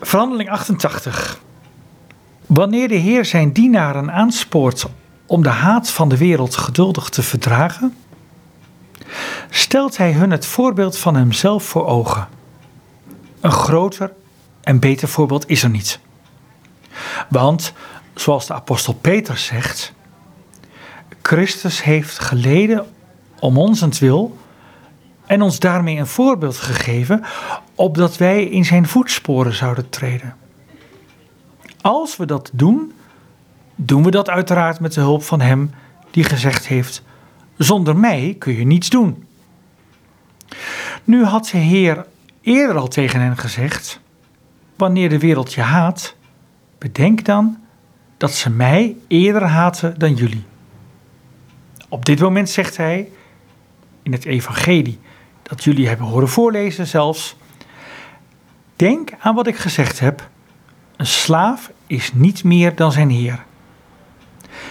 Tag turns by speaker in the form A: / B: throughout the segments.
A: Verhandeling 88. Wanneer de Heer zijn dienaren aanspoort om de haat van de wereld geduldig te verdragen, stelt hij hun het voorbeeld van hemzelf voor ogen. Een groter en beter voorbeeld is er niet. Want, zoals de apostel Peter zegt, Christus heeft geleden om onzentwil en ons daarmee een voorbeeld gegeven, opdat wij in zijn voetsporen zouden treden. Als we dat doen, doen we dat uiteraard met de hulp van Hem die gezegd heeft: Zonder mij kun je niets doen. Nu had de Heer eerder al tegen hen gezegd: Wanneer de wereld je haat, bedenk dan dat ze mij eerder haten dan jullie. Op dit moment zegt hij in het Evangelie dat jullie hebben horen voorlezen zelfs. Denk aan wat ik gezegd heb. Een slaaf is niet meer dan zijn heer.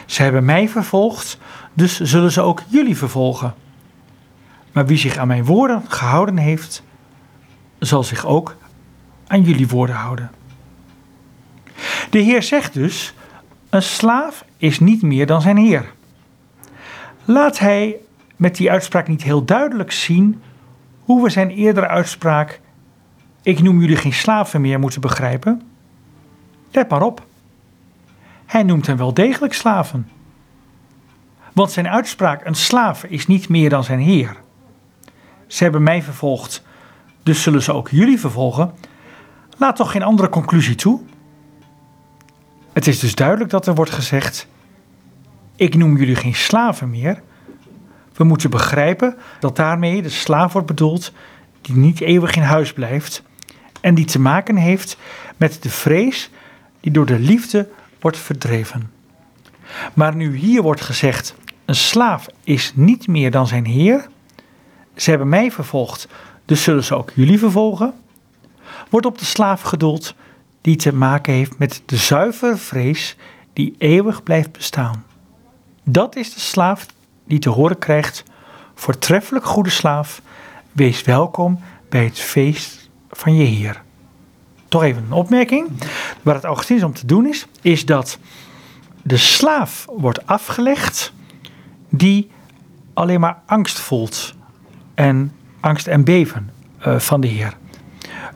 A: Ze hebben mij vervolgd, dus zullen ze ook jullie vervolgen. Maar wie zich aan mijn woorden gehouden heeft, zal zich ook aan jullie woorden houden. De Heer zegt dus: een slaaf is niet meer dan zijn heer. Laat hij met die uitspraak niet heel duidelijk zien hoe we zijn eerdere uitspraak: Ik noem jullie geen slaven meer moeten begrijpen? Let maar op. Hij noemt hen wel degelijk slaven. Want zijn uitspraak: Een slaaf is niet meer dan zijn heer. Ze hebben mij vervolgd, dus zullen ze ook jullie vervolgen. Laat toch geen andere conclusie toe? Het is dus duidelijk dat er wordt gezegd: Ik noem jullie geen slaven meer, we moeten begrijpen dat daarmee de slaaf wordt bedoeld die niet eeuwig in huis blijft en die te maken heeft met de vrees die door de liefde wordt verdreven. Maar nu hier wordt gezegd: een slaaf is niet meer dan zijn heer. Ze hebben mij vervolgd, dus zullen ze ook jullie vervolgen. Wordt op de slaaf gedoeld die te maken heeft met de zuivere vrees die eeuwig blijft bestaan. Dat is de slaaf die te horen krijgt: Voortreffelijk goede slaaf, wees welkom bij het feest van je Heer. Toch even een opmerking. Waar het Augustins om te doen is, is dat de slaaf wordt afgelegd die alleen maar angst voelt en angst en beven uh, van de Heer.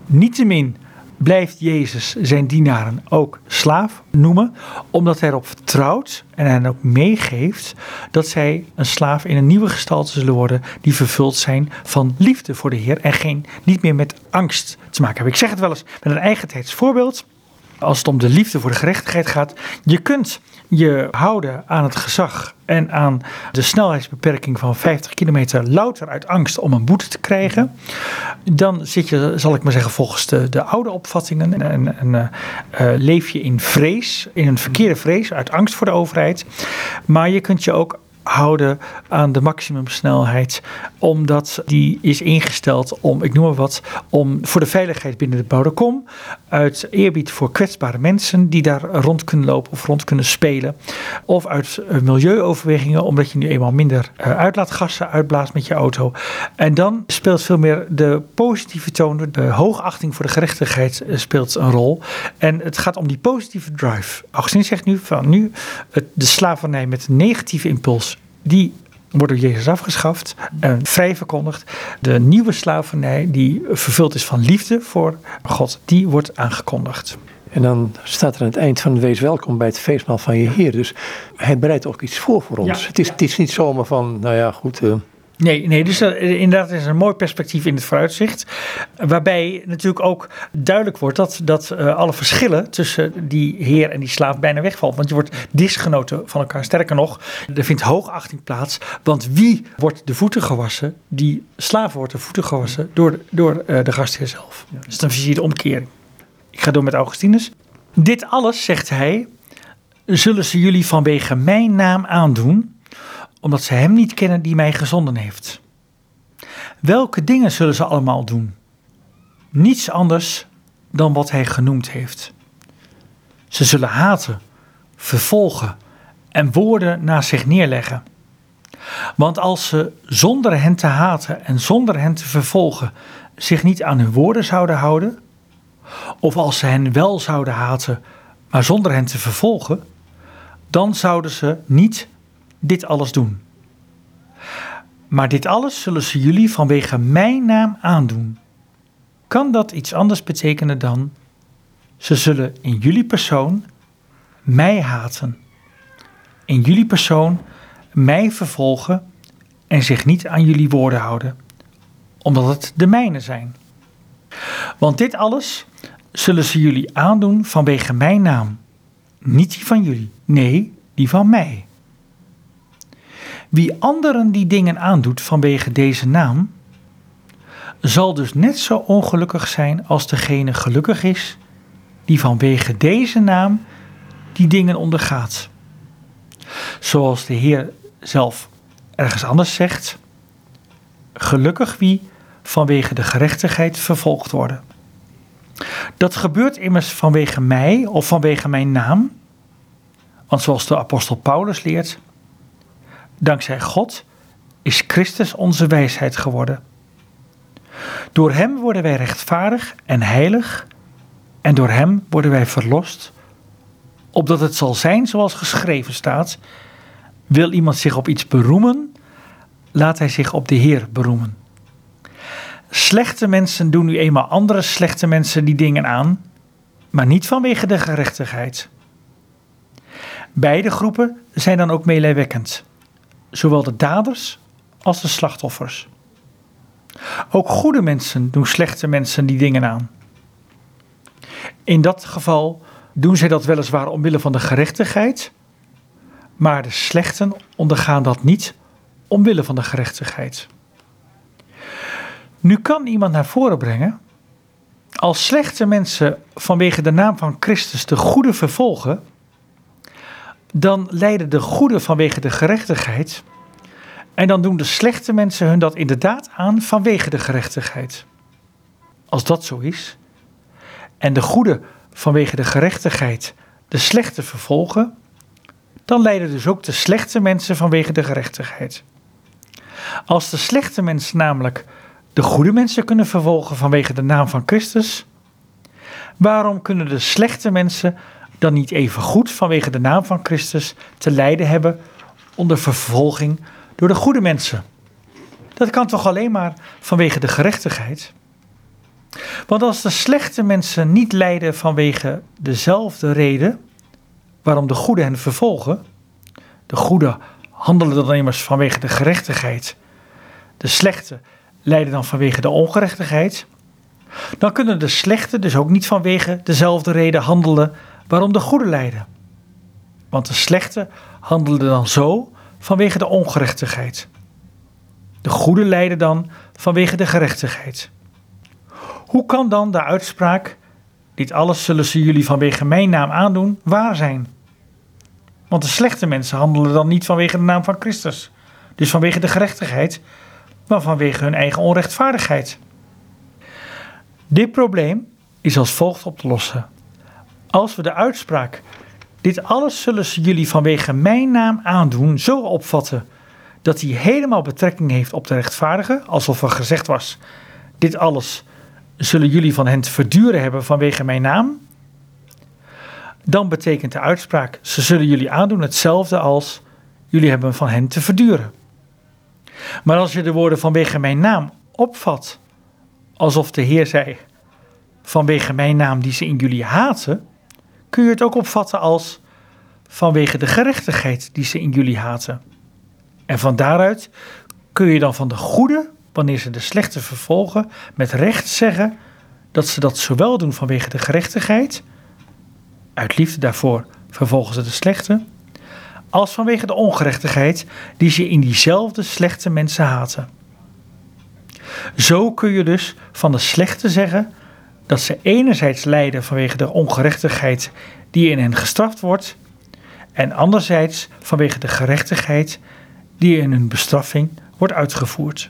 A: Niettemin blijft Jezus zijn dienaren ook slaaf noemen, omdat hij erop vertrouwt en hen ook meegeeft dat zij een slaaf in een nieuwe gestalte zullen worden, die vervuld zijn van liefde voor de Heer en geen, niet meer met angst te maken hebben. Ik zeg het wel eens met een eigen voorbeeld. Als het om de liefde voor de gerechtigheid gaat, je kunt je houden aan het gezag en aan de snelheidsbeperking van 50 kilometer louter uit angst om een boete te krijgen, dan zit je, zal ik maar zeggen, volgens de, de oude opvattingen en, en uh, leef je in vrees, in een verkeerde vrees, uit angst voor de overheid. Maar je kunt je ook houden aan de maximumsnelheid, omdat die is ingesteld om, ik noem maar wat, om voor de veiligheid binnen de bouwde kom, uit eerbied voor kwetsbare mensen die daar rond kunnen lopen of rond kunnen spelen, of uit eh, milieuoverwegingen, omdat je nu eenmaal minder eh, uitlaatgassen uitblaast met je auto. En dan speelt veel meer de positieve toon, de hoogachting voor de gerechtigheid eh, speelt een rol. En het gaat om die positieve drive. Augustin zegt nu van nu de slavernij met negatieve impuls die wordt door Jezus afgeschaft en vrij verkondigd. De nieuwe slavernij, die vervuld is van liefde voor God, die wordt aangekondigd.
B: En dan staat er aan het eind van wees welkom bij het feestmaal van je Heer. Dus hij bereidt ook iets voor voor ons. het, is, het is niet zomaar van, nou ja, goed, uh,
A: Nee, nee dus uh, inderdaad is een mooi perspectief in het vooruitzicht. Waarbij natuurlijk ook duidelijk wordt dat, dat uh, alle verschillen tussen die heer en die slaaf bijna wegvalt. Want je wordt disgenoten van elkaar. Sterker nog, er vindt hoogachting plaats. Want wie wordt de voeten gewassen? Die slaaf wordt de voeten gewassen door, door uh, de gastheer zelf. Ja. Dus dan zie je de omkering. Ik ga door met Augustinus. Dit alles, zegt hij, zullen ze jullie vanwege mijn naam aandoen omdat ze Hem niet kennen die mij gezonden heeft. Welke dingen zullen ze allemaal doen? Niets anders dan wat Hij genoemd heeft. Ze zullen haten, vervolgen en woorden naast zich neerleggen. Want als ze zonder hen te haten en zonder hen te vervolgen zich niet aan hun woorden zouden houden, of als ze hen wel zouden haten, maar zonder hen te vervolgen, dan zouden ze niet dit alles doen. Maar dit alles zullen ze jullie vanwege mijn naam aandoen. Kan dat iets anders betekenen dan ze zullen in jullie persoon mij haten, in jullie persoon mij vervolgen en zich niet aan jullie woorden houden, omdat het de mijne zijn. Want dit alles zullen ze jullie aandoen vanwege mijn naam, niet die van jullie, nee, die van mij. Wie anderen die dingen aandoet vanwege deze naam, zal dus net zo ongelukkig zijn als degene gelukkig is die vanwege deze naam die dingen ondergaat. Zoals de Heer zelf ergens anders zegt: Gelukkig wie vanwege de gerechtigheid vervolgd worden. Dat gebeurt immers vanwege mij of vanwege mijn naam. Want zoals de apostel Paulus leert, dankzij God is Christus onze wijsheid geworden. Door Hem worden wij rechtvaardig en heilig en door Hem worden wij verlost, opdat het zal zijn zoals geschreven staat. Wil iemand zich op iets beroemen, laat hij zich op de Heer beroemen. Slechte mensen doen nu eenmaal andere slechte mensen die dingen aan, maar niet vanwege de gerechtigheid. Beide groepen zijn dan ook meelijwekkend, zowel de daders als de slachtoffers. Ook goede mensen doen slechte mensen die dingen aan. In dat geval doen zij dat weliswaar omwille van de gerechtigheid, maar de slechten ondergaan dat niet omwille van de gerechtigheid. Nu kan iemand naar voren brengen, als slechte mensen vanwege de naam van Christus de goede vervolgen, dan lijden de goede vanwege de gerechtigheid. En dan doen de slechte mensen hun dat inderdaad aan vanwege de gerechtigheid. Als dat zo is, en de goede vanwege de gerechtigheid de slechte vervolgen, dan lijden dus ook de slechte mensen vanwege de gerechtigheid. Als de slechte mensen namelijk de goede mensen kunnen vervolgen vanwege de naam van Christus, waarom kunnen de slechte mensen dan niet even goed vanwege de naam van Christus te lijden hebben onder vervolging door de goede mensen? Dat kan toch alleen maar vanwege de gerechtigheid? Want als de slechte mensen niet lijden vanwege dezelfde reden waarom de goede hen vervolgen, de goede handelen dan immers vanwege de gerechtigheid, de slechte lijden dan vanwege de ongerechtigheid, dan kunnen de slechte dus ook niet vanwege dezelfde reden handelen waarom de goede lijden. Want de slechte handelen dan zo vanwege de ongerechtigheid. De goede lijden dan vanwege de gerechtigheid. Hoe kan dan de uitspraak, dit alles zullen ze jullie vanwege mijn naam aandoen, waar zijn? Want de slechte mensen handelen dan niet vanwege de naam van Christus, dus vanwege de gerechtigheid, maar vanwege hun eigen onrechtvaardigheid. Dit probleem is als volgt op te lossen. Als we de uitspraak, dit alles zullen ze jullie vanwege mijn naam aandoen, zo opvatten dat hij helemaal betrekking heeft op de rechtvaardige, alsof er gezegd was, dit alles zullen jullie van hen te verduren hebben vanwege mijn naam? Dan betekent de uitspraak, ze zullen jullie aandoen hetzelfde als jullie hebben van hen te verduren. Maar als je de woorden vanwege mijn naam opvat, alsof de Heer zei, vanwege mijn naam die ze in jullie haten, kun je het ook opvatten als vanwege de gerechtigheid die ze in jullie haten. En van daaruit kun je dan van de goede wanneer ze de slechte vervolgen, met recht zeggen dat ze dat zowel doen vanwege de gerechtigheid, uit liefde daarvoor vervolgen ze de slechte, als vanwege de ongerechtigheid die ze in diezelfde slechte mensen haten. Zo kun je dus van de slechte zeggen dat ze enerzijds lijden vanwege de ongerechtigheid die in hen gestraft wordt, en anderzijds vanwege de gerechtigheid die in hun bestraffing wordt uitgevoerd.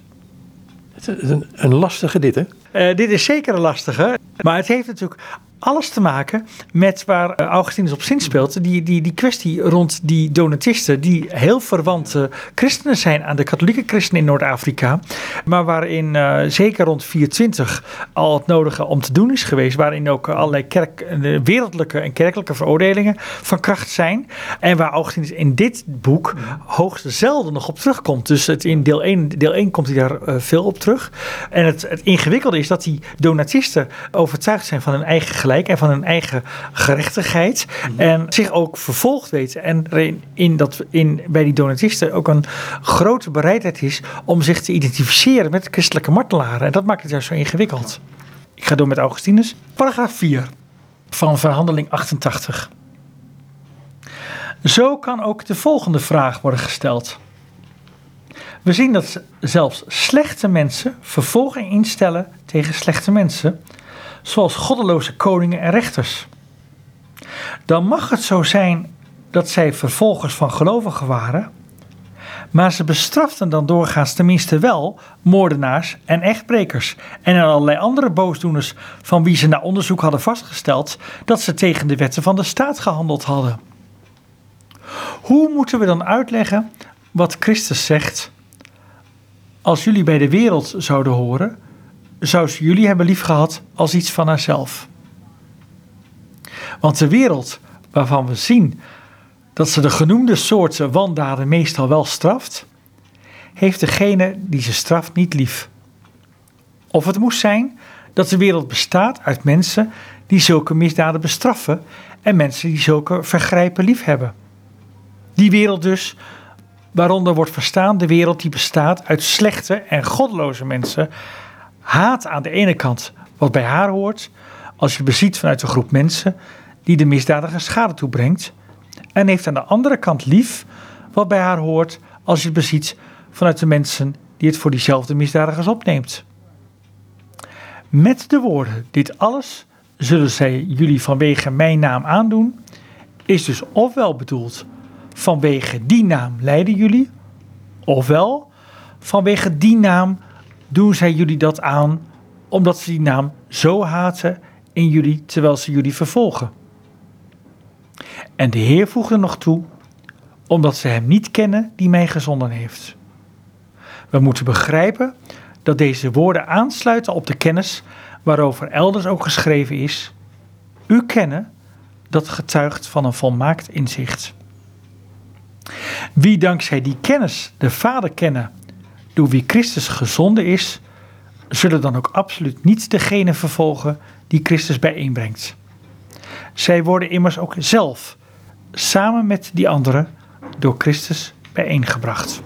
B: Het is een, een lastige dit, hè?
A: Uh, dit is zeker een lastige. Maar het heeft natuurlijk alles te maken met waar uh, Augustinus op zin speelt. Die, die, die kwestie rond die donatisten, die heel verwante christenen zijn aan de katholieke christenen in Noord-Afrika. Maar waarin uh, zeker rond 420 al het nodige om te doen is geweest. Waarin ook allerlei kerk, wereldlijke en kerkelijke veroordelingen van kracht zijn. En waar Augustinus in dit boek hoogst zelden nog op terugkomt. Dus het in deel 1, deel 1 komt hij daar veel op terug. En het, het ingewikkelde is dat die donatisten overtuigd zijn van hun eigen gelijk en van hun eigen gerechtigheid. Mhm. En zich ook vervolgd weten. En in dat, in, bij die donatisten ook een grote bereidheid is om zich te identificeren met christelijke martelaren. En dat maakt het juist zo ingewikkeld. Ik ga door met Augustinus. Paragraaf 4 van verhandeling 88. Zo kan ook de volgende vraag worden gesteld. We zien dat zelfs slechte mensen vervolging instellen tegen slechte mensen, zoals goddeloze koningen en rechters. Dan mag het zo zijn dat zij vervolgers van gelovigen waren, maar ze bestraften dan doorgaans tenminste wel moordenaars en echtbrekers en allerlei andere boosdoeners van wie ze na onderzoek hadden vastgesteld dat ze tegen de wetten van de staat gehandeld hadden. Hoe moeten we dan uitleggen wat Christus zegt? Als jullie bij de wereld zouden horen, zou ze jullie hebben liefgehad als iets van haarzelf. Want de wereld waarvan we zien dat ze de genoemde soorten wandaden meestal wel straft, heeft degene die ze straft niet lief. Of het moest zijn dat de wereld bestaat uit mensen die zulke misdaden bestraffen en mensen die zulke vergrijpen lief hebben. Die wereld dus, waaronder wordt verstaan de wereld die bestaat uit slechte en goddeloze mensen, haat aan de ene kant wat bij haar hoort, als je beziet vanuit een groep mensen die de misdadiger schade toebrengt, en heeft aan de andere kant lief wat bij haar hoort als je beziet vanuit de mensen die het voor diezelfde misdadigers opneemt. Met de woorden: Dit alles zullen zij jullie vanwege mijn naam aandoen, is dus ofwel bedoeld vanwege die naam lijden jullie, ofwel vanwege die naam doen zij jullie dat aan omdat ze die naam zo haten in jullie terwijl ze jullie vervolgen. En de Heer voegde nog toe, omdat ze hem niet kennen die mij gezonden heeft. We moeten begrijpen dat deze woorden aansluiten op de kennis waarover elders ook geschreven is. U kennen, dat getuigt van een volmaakt inzicht. Wie dankzij die kennis de Vader kennen, door wie Christus gezonden is, zullen dan ook absoluut niet degene vervolgen die Christus bijeenbrengt. Zij worden immers ook zelf, samen met die anderen, door Christus bijeengebracht.